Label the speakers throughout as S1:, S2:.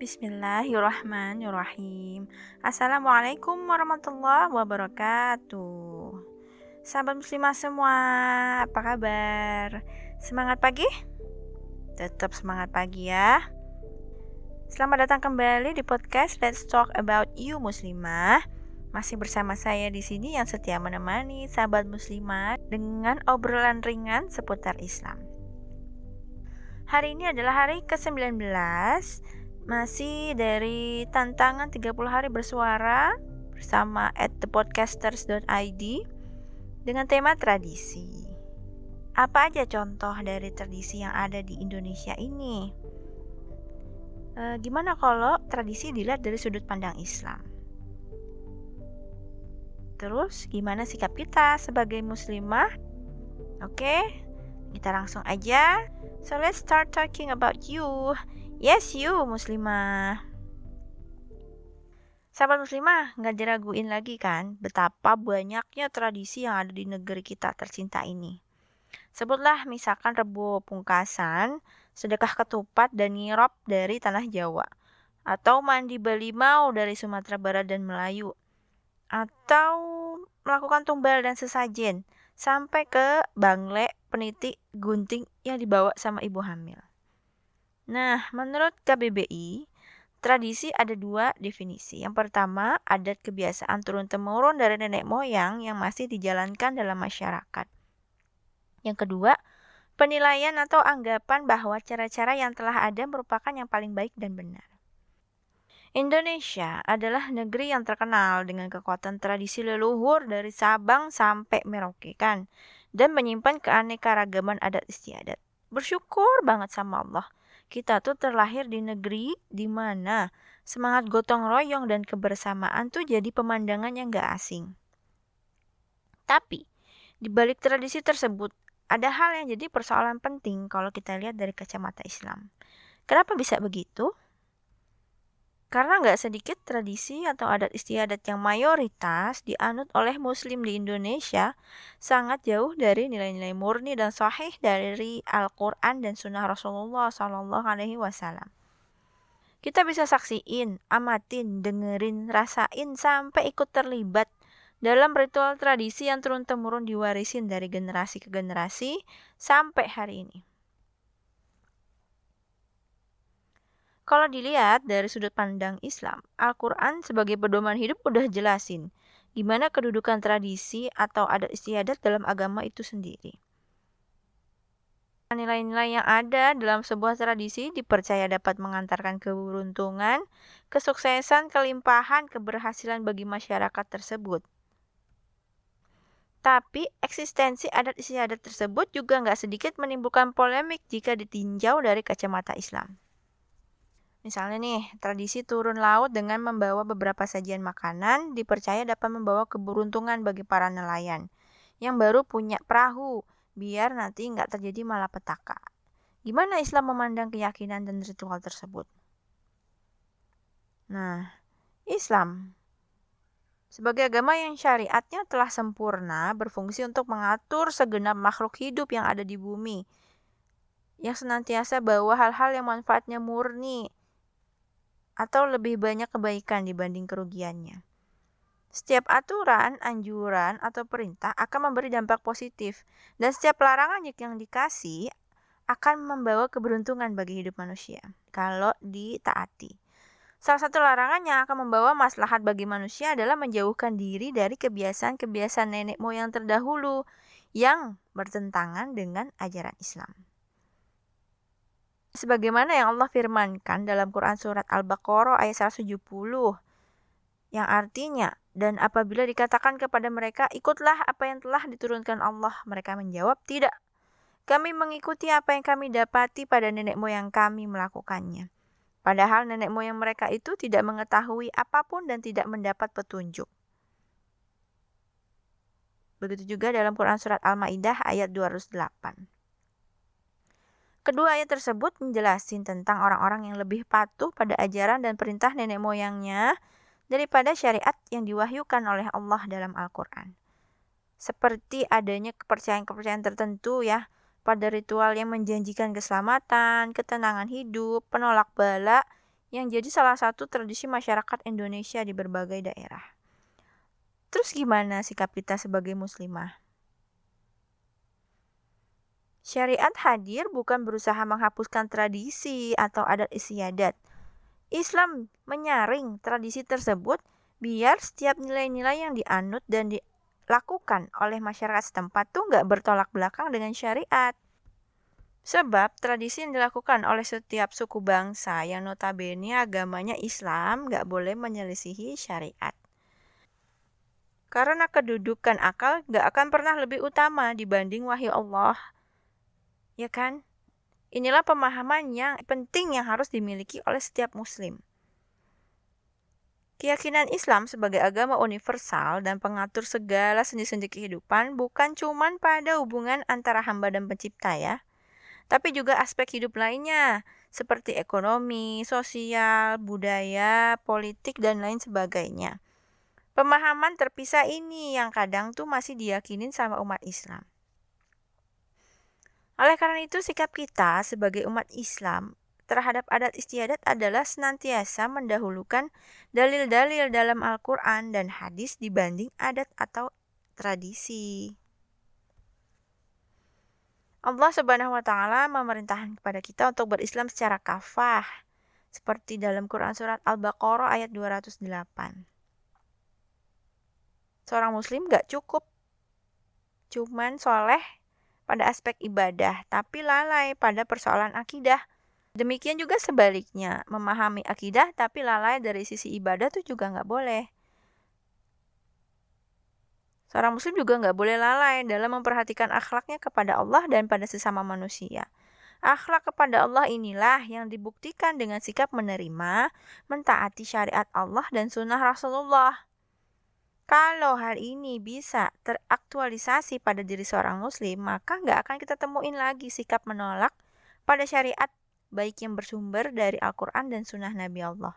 S1: Bismillahirrahmanirrahim. Assalamualaikum warahmatullahi wabarakatuh. Sahabat muslimah semua, apa kabar? Semangat pagi? Tetap semangat pagi ya. Selamat datang kembali di podcast Let's Talk About You Muslimah. Masih bersama saya di sini yang setia menemani sahabat muslimah dengan obrolan ringan seputar Islam. Hari ini adalah hari ke-19 masih dari tantangan 30 hari bersuara bersama at thepodcasters.id dengan tema tradisi. Apa aja contoh dari tradisi yang ada di Indonesia ini? E, gimana kalau tradisi dilihat dari sudut pandang Islam? Terus gimana sikap kita sebagai muslimah? Oke, kita langsung aja So let's start talking about you. Yes, you muslimah. Sahabat muslimah, nggak diraguin lagi kan betapa banyaknya tradisi yang ada di negeri kita tercinta ini. Sebutlah misalkan rebo pungkasan, sedekah ketupat dan nirop dari tanah Jawa. Atau mandi balimau dari Sumatera Barat dan Melayu. Atau melakukan tumbal dan sesajen sampai ke bangle, peniti, gunting yang dibawa sama ibu hamil. Nah, menurut KBBI, tradisi ada dua definisi. Yang pertama, adat kebiasaan turun-temurun dari nenek moyang yang masih dijalankan dalam masyarakat. Yang kedua, penilaian atau anggapan bahwa cara-cara yang telah ada merupakan yang paling baik dan benar. Indonesia adalah negeri yang terkenal dengan kekuatan tradisi leluhur dari Sabang sampai Merauke kan dan menyimpan keanekaragaman adat istiadat. Bersyukur banget sama Allah. Kita tuh terlahir di negeri di mana semangat gotong royong dan kebersamaan tuh jadi pemandangan yang gak asing. Tapi, di balik tradisi tersebut, ada hal yang jadi persoalan penting kalau kita lihat dari kacamata Islam. Kenapa bisa begitu? Karena nggak sedikit tradisi atau adat istiadat yang mayoritas dianut oleh muslim di Indonesia sangat jauh dari nilai-nilai murni dan sahih dari Al-Quran dan Sunnah Rasulullah Sallallahu Alaihi Wasallam. Kita bisa saksiin, amatin, dengerin, rasain sampai ikut terlibat dalam ritual tradisi yang turun-temurun diwarisin dari generasi ke generasi sampai hari ini. Kalau dilihat dari sudut pandang Islam, Al-Quran sebagai pedoman hidup udah jelasin gimana kedudukan tradisi atau adat istiadat dalam agama itu sendiri. Nilai-nilai yang ada dalam sebuah tradisi dipercaya dapat mengantarkan keberuntungan, kesuksesan, kelimpahan, keberhasilan bagi masyarakat tersebut. Tapi eksistensi adat istiadat tersebut juga nggak sedikit menimbulkan polemik jika ditinjau dari kacamata Islam. Misalnya nih, tradisi turun laut dengan membawa beberapa sajian makanan dipercaya dapat membawa keberuntungan bagi para nelayan yang baru punya perahu, biar nanti nggak terjadi malapetaka. Gimana Islam memandang keyakinan dan ritual tersebut? Nah, Islam sebagai agama yang syariatnya telah sempurna berfungsi untuk mengatur segenap makhluk hidup yang ada di bumi yang senantiasa bawa hal-hal yang manfaatnya murni atau lebih banyak kebaikan dibanding kerugiannya. Setiap aturan, anjuran, atau perintah akan memberi dampak positif, dan setiap larangan yang dikasih akan membawa keberuntungan bagi hidup manusia kalau ditaati. Salah satu larangan yang akan membawa maslahat bagi manusia adalah menjauhkan diri dari kebiasaan-kebiasaan nenek moyang terdahulu yang bertentangan dengan ajaran Islam sebagaimana yang Allah firmankan dalam Quran surat Al-Baqarah ayat 170 yang artinya dan apabila dikatakan kepada mereka ikutlah apa yang telah diturunkan Allah mereka menjawab tidak. Kami mengikuti apa yang kami dapati pada nenek moyang kami melakukannya. Padahal nenek moyang mereka itu tidak mengetahui apa pun dan tidak mendapat petunjuk. Begitu juga dalam Quran surat Al-Maidah ayat 208 Kedua ayat tersebut menjelaskan tentang orang-orang yang lebih patuh pada ajaran dan perintah nenek moyangnya daripada syariat yang diwahyukan oleh Allah dalam Al-Quran. Seperti adanya kepercayaan-kepercayaan tertentu ya, pada ritual yang menjanjikan keselamatan, ketenangan hidup, penolak bala, yang jadi salah satu tradisi masyarakat Indonesia di berbagai daerah. Terus gimana sikap kita sebagai muslimah? Syariat hadir bukan berusaha menghapuskan tradisi atau adat istiadat. Islam menyaring tradisi tersebut biar setiap nilai-nilai yang dianut dan dilakukan oleh masyarakat setempat tuh nggak bertolak belakang dengan syariat. Sebab tradisi yang dilakukan oleh setiap suku bangsa yang notabene agamanya Islam nggak boleh menyelisihi syariat. Karena kedudukan akal nggak akan pernah lebih utama dibanding wahyu Allah. Ya kan? Inilah pemahaman yang penting yang harus dimiliki oleh setiap muslim. Keyakinan Islam sebagai agama universal dan pengatur segala sendi-sendi kehidupan bukan cuma pada hubungan antara hamba dan pencipta ya, tapi juga aspek hidup lainnya seperti ekonomi, sosial, budaya, politik, dan lain sebagainya. Pemahaman terpisah ini yang kadang tuh masih diyakinin sama umat Islam. Oleh karena itu, sikap kita sebagai umat Islam terhadap adat istiadat adalah senantiasa mendahulukan dalil-dalil dalam Al-Quran dan hadis dibanding adat atau tradisi. Allah Subhanahu wa taala memerintahkan kepada kita untuk berislam secara kafah seperti dalam Quran surat Al-Baqarah ayat 208. Seorang muslim gak cukup cuman soleh pada aspek ibadah, tapi lalai pada persoalan akidah. Demikian juga sebaliknya, memahami akidah tapi lalai dari sisi ibadah tuh juga nggak boleh. Seorang muslim juga nggak boleh lalai dalam memperhatikan akhlaknya kepada Allah dan pada sesama manusia. Akhlak kepada Allah inilah yang dibuktikan dengan sikap menerima, mentaati syariat Allah dan sunnah Rasulullah. Kalau hal ini bisa teraktualisasi pada diri seorang muslim, maka nggak akan kita temuin lagi sikap menolak pada syariat baik yang bersumber dari Al-Quran dan sunnah Nabi Allah.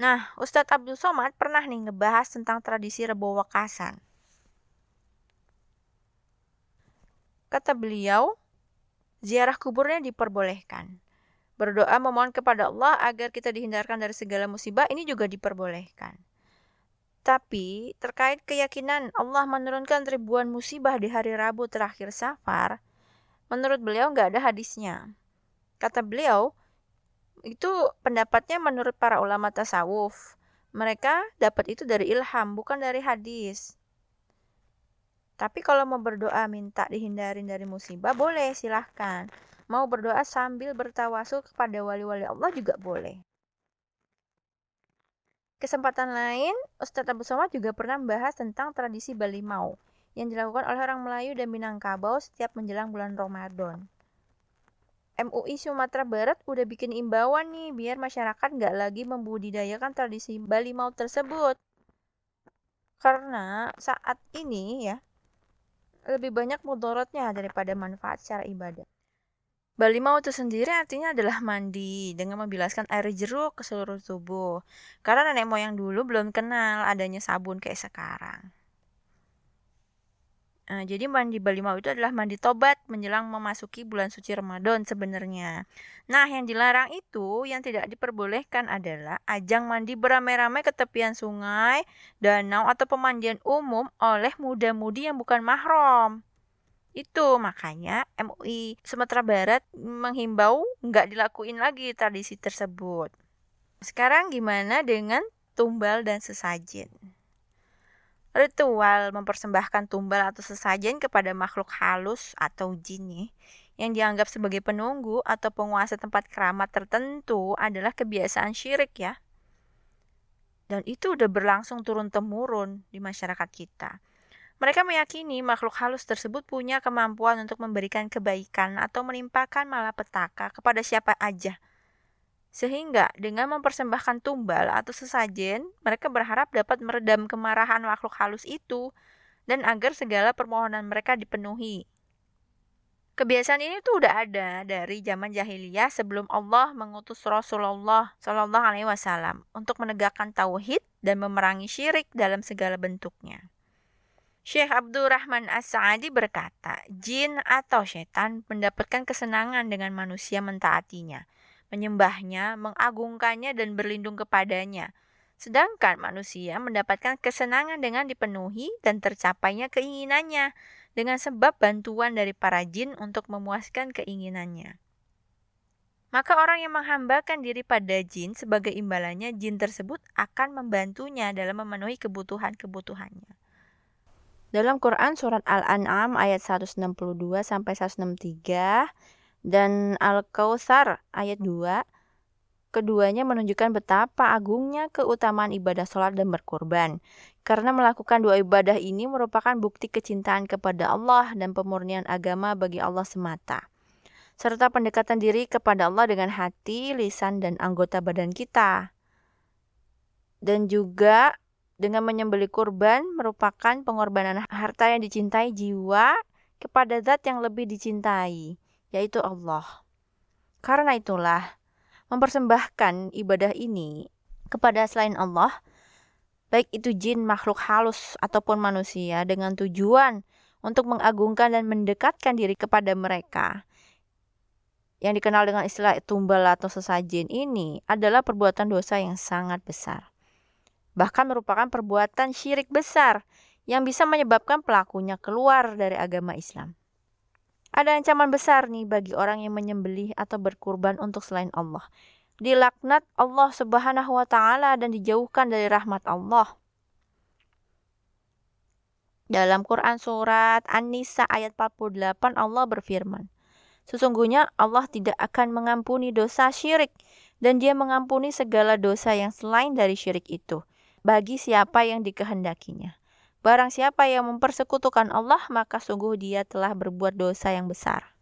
S1: Nah, Ustadz Abdul Somad pernah nih ngebahas tentang tradisi Rebo Wakasan. Kata beliau, ziarah kuburnya diperbolehkan. Berdoa memohon kepada Allah agar kita dihindarkan dari segala musibah ini juga diperbolehkan. Tapi terkait keyakinan Allah menurunkan ribuan musibah di hari Rabu terakhir Safar, menurut beliau nggak ada hadisnya. Kata beliau, itu pendapatnya menurut para ulama tasawuf. Mereka dapat itu dari ilham, bukan dari hadis. Tapi kalau mau berdoa minta dihindarin dari musibah, boleh silahkan. Mau berdoa sambil bertawasul kepada wali-wali Allah juga boleh. Kesempatan lain, Ustadz Abu Somad juga pernah membahas tentang tradisi Bali Mau yang dilakukan oleh orang Melayu dan Minangkabau setiap menjelang bulan Ramadan. MUI Sumatera Barat udah bikin imbauan nih biar masyarakat nggak lagi membudidayakan tradisi Bali Mau tersebut. Karena saat ini ya lebih banyak mudorotnya daripada manfaat secara ibadah. Bali Mau itu sendiri artinya adalah mandi dengan membilaskan air jeruk ke seluruh tubuh. Karena nenek moyang dulu belum kenal adanya sabun kayak sekarang. Nah, jadi mandi Bali Mau itu adalah mandi tobat menjelang memasuki bulan suci Ramadan sebenarnya. Nah, yang dilarang itu yang tidak diperbolehkan adalah ajang mandi beramai-ramai ke tepian sungai, danau atau pemandian umum oleh muda-mudi yang bukan mahram. Itu makanya MUI Sumatera Barat menghimbau nggak dilakuin lagi tradisi tersebut. Sekarang gimana dengan tumbal dan sesajen? Ritual mempersembahkan tumbal atau sesajen kepada makhluk halus atau jin nih, yang dianggap sebagai penunggu atau penguasa tempat keramat tertentu adalah kebiasaan syirik ya. Dan itu udah berlangsung turun-temurun di masyarakat kita. Mereka meyakini makhluk halus tersebut punya kemampuan untuk memberikan kebaikan atau menimpakan malapetaka kepada siapa aja – sehingga dengan mempersembahkan tumbal atau sesajen, mereka berharap dapat meredam kemarahan makhluk halus itu dan agar segala permohonan mereka dipenuhi. Kebiasaan ini tuh udah ada dari zaman jahiliyah sebelum Allah mengutus Rasulullah Shallallahu Alaihi Wasallam untuk menegakkan tauhid dan memerangi syirik dalam segala bentuknya. Syekh Abdurrahman As-Sa'adi berkata, jin atau setan mendapatkan kesenangan dengan manusia mentaatinya, menyembahnya, mengagungkannya, dan berlindung kepadanya. Sedangkan manusia mendapatkan kesenangan dengan dipenuhi dan tercapainya keinginannya dengan sebab bantuan dari para jin untuk memuaskan keinginannya. Maka orang yang menghambakan diri pada jin sebagai imbalannya, jin tersebut akan membantunya dalam memenuhi kebutuhan-kebutuhannya. Dalam Quran surat Al-An'am ayat 162 sampai 163 dan Al-Kautsar ayat 2 keduanya menunjukkan betapa agungnya keutamaan ibadah sholat dan berkorban. Karena melakukan dua ibadah ini merupakan bukti kecintaan kepada Allah dan pemurnian agama bagi Allah semata. Serta pendekatan diri kepada Allah dengan hati, lisan, dan anggota badan kita. Dan juga dengan menyembeli kurban merupakan pengorbanan harta yang dicintai jiwa kepada zat yang lebih dicintai, yaitu Allah. Karena itulah, mempersembahkan ibadah ini kepada selain Allah, baik itu jin, makhluk halus, ataupun manusia, dengan tujuan untuk mengagungkan dan mendekatkan diri kepada mereka. Yang dikenal dengan istilah tumbal atau sesajen ini adalah perbuatan dosa yang sangat besar bahkan merupakan perbuatan syirik besar yang bisa menyebabkan pelakunya keluar dari agama Islam. Ada ancaman besar nih bagi orang yang menyembelih atau berkurban untuk selain Allah. Dilaknat Allah Subhanahu wa taala dan dijauhkan dari rahmat Allah. Dalam Quran surat An-Nisa ayat 48 Allah berfirman, Sesungguhnya Allah tidak akan mengampuni dosa syirik dan dia mengampuni segala dosa yang selain dari syirik itu bagi siapa yang dikehendakinya. Barang siapa yang mempersekutukan Allah, maka sungguh dia telah berbuat dosa yang besar.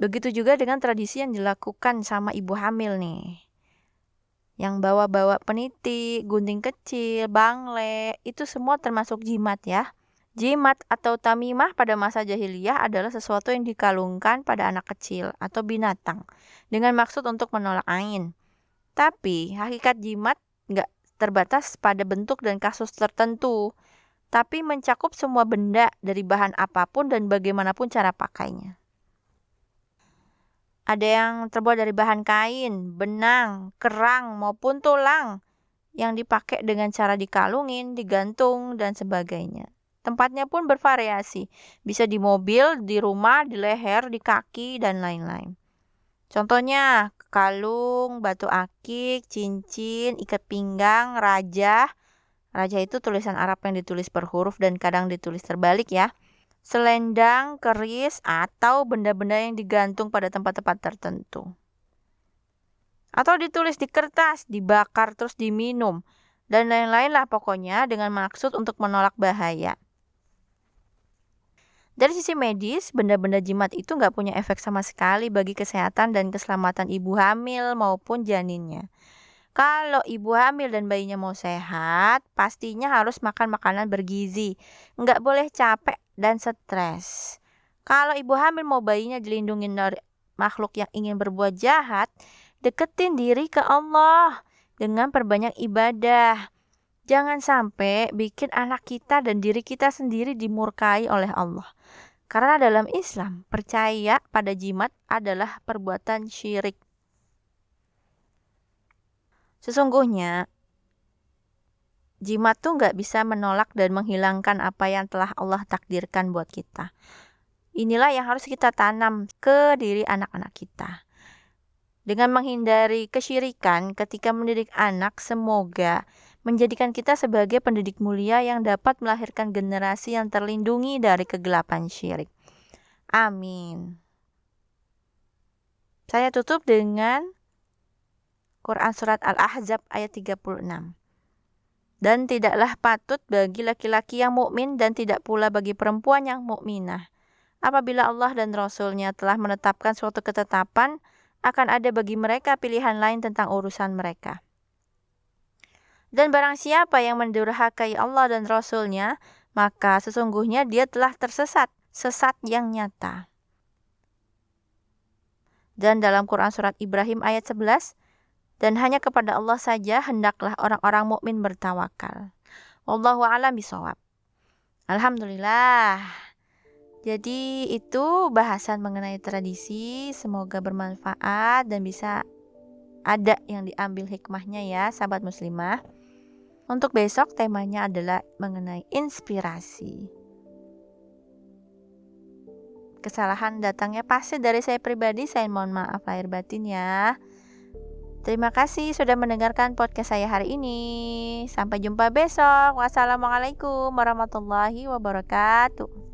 S1: Begitu juga dengan tradisi yang dilakukan sama ibu hamil nih. Yang bawa-bawa peniti, gunting kecil, bangle, itu semua termasuk jimat ya. Jimat atau tamimah pada masa jahiliyah adalah sesuatu yang dikalungkan pada anak kecil atau binatang dengan maksud untuk menolak angin. Tapi hakikat jimat terbatas pada bentuk dan kasus tertentu, tapi mencakup semua benda dari bahan apa pun dan bagaimanapun cara pakainya. Ada yang terbuat dari bahan kain, benang, kerang, maupun tulang yang dipakai dengan cara dikalungin, digantung, dan sebagainya. Tempatnya pun bervariasi, bisa di mobil, di rumah, di leher, di kaki, dan lain-lain. Contohnya kalung, batu akik, cincin, ikat pinggang, raja. Raja itu tulisan Arab yang ditulis per huruf dan kadang ditulis terbalik ya. Selendang, keris, atau benda-benda yang digantung pada tempat-tempat tertentu. Atau ditulis di kertas, dibakar terus diminum, dan lain-lain lah pokoknya dengan maksud untuk menolak bahaya. Dari sisi medis, benda-benda jimat itu nggak punya efek sama sekali bagi kesehatan dan keselamatan ibu hamil maupun janinnya. Kalau ibu hamil dan bayinya mau sehat, pastinya harus makan makanan bergizi. Nggak boleh capek dan stres. Kalau ibu hamil mau bayinya dilindungi dari makhluk yang ingin berbuat jahat, deketin diri ke Allah dengan perbanyak ibadah. Jangan sampai bikin anak kita dan diri kita sendiri dimurkai oleh Allah. Karena dalam Islam, percaya pada jimat adalah perbuatan syirik. Sesungguhnya, jimat tuh nggak bisa menolak dan menghilangkan apa yang telah Allah takdirkan buat kita. Inilah yang harus kita tanam ke diri anak-anak kita. Dengan menghindari kesyirikan ketika mendidik anak, semoga menjadikan kita sebagai pendidik mulia yang dapat melahirkan generasi yang terlindungi dari kegelapan syirik. Amin. Saya tutup dengan Quran Surat Al-Ahzab ayat 36. Dan tidaklah patut bagi laki-laki yang mukmin dan tidak pula bagi perempuan yang mukminah. Apabila Allah dan Rasulnya telah menetapkan suatu ketetapan, akan ada bagi mereka pilihan lain tentang urusan mereka. Dan barang siapa yang mendurhakai Allah dan Rasulnya, maka sesungguhnya dia telah tersesat, sesat yang nyata. Dan dalam Quran Surat Ibrahim ayat 11, dan hanya kepada Allah saja hendaklah orang-orang mukmin bertawakal. Wallahu a'lam bisawab. Alhamdulillah. Jadi itu bahasan mengenai tradisi, semoga bermanfaat dan bisa ada yang diambil hikmahnya ya sahabat muslimah. Untuk besok temanya adalah mengenai inspirasi. Kesalahan datangnya pasti dari saya pribadi, saya mohon maaf lahir batin ya. Terima kasih sudah mendengarkan podcast saya hari ini. Sampai jumpa besok. Wassalamualaikum warahmatullahi wabarakatuh.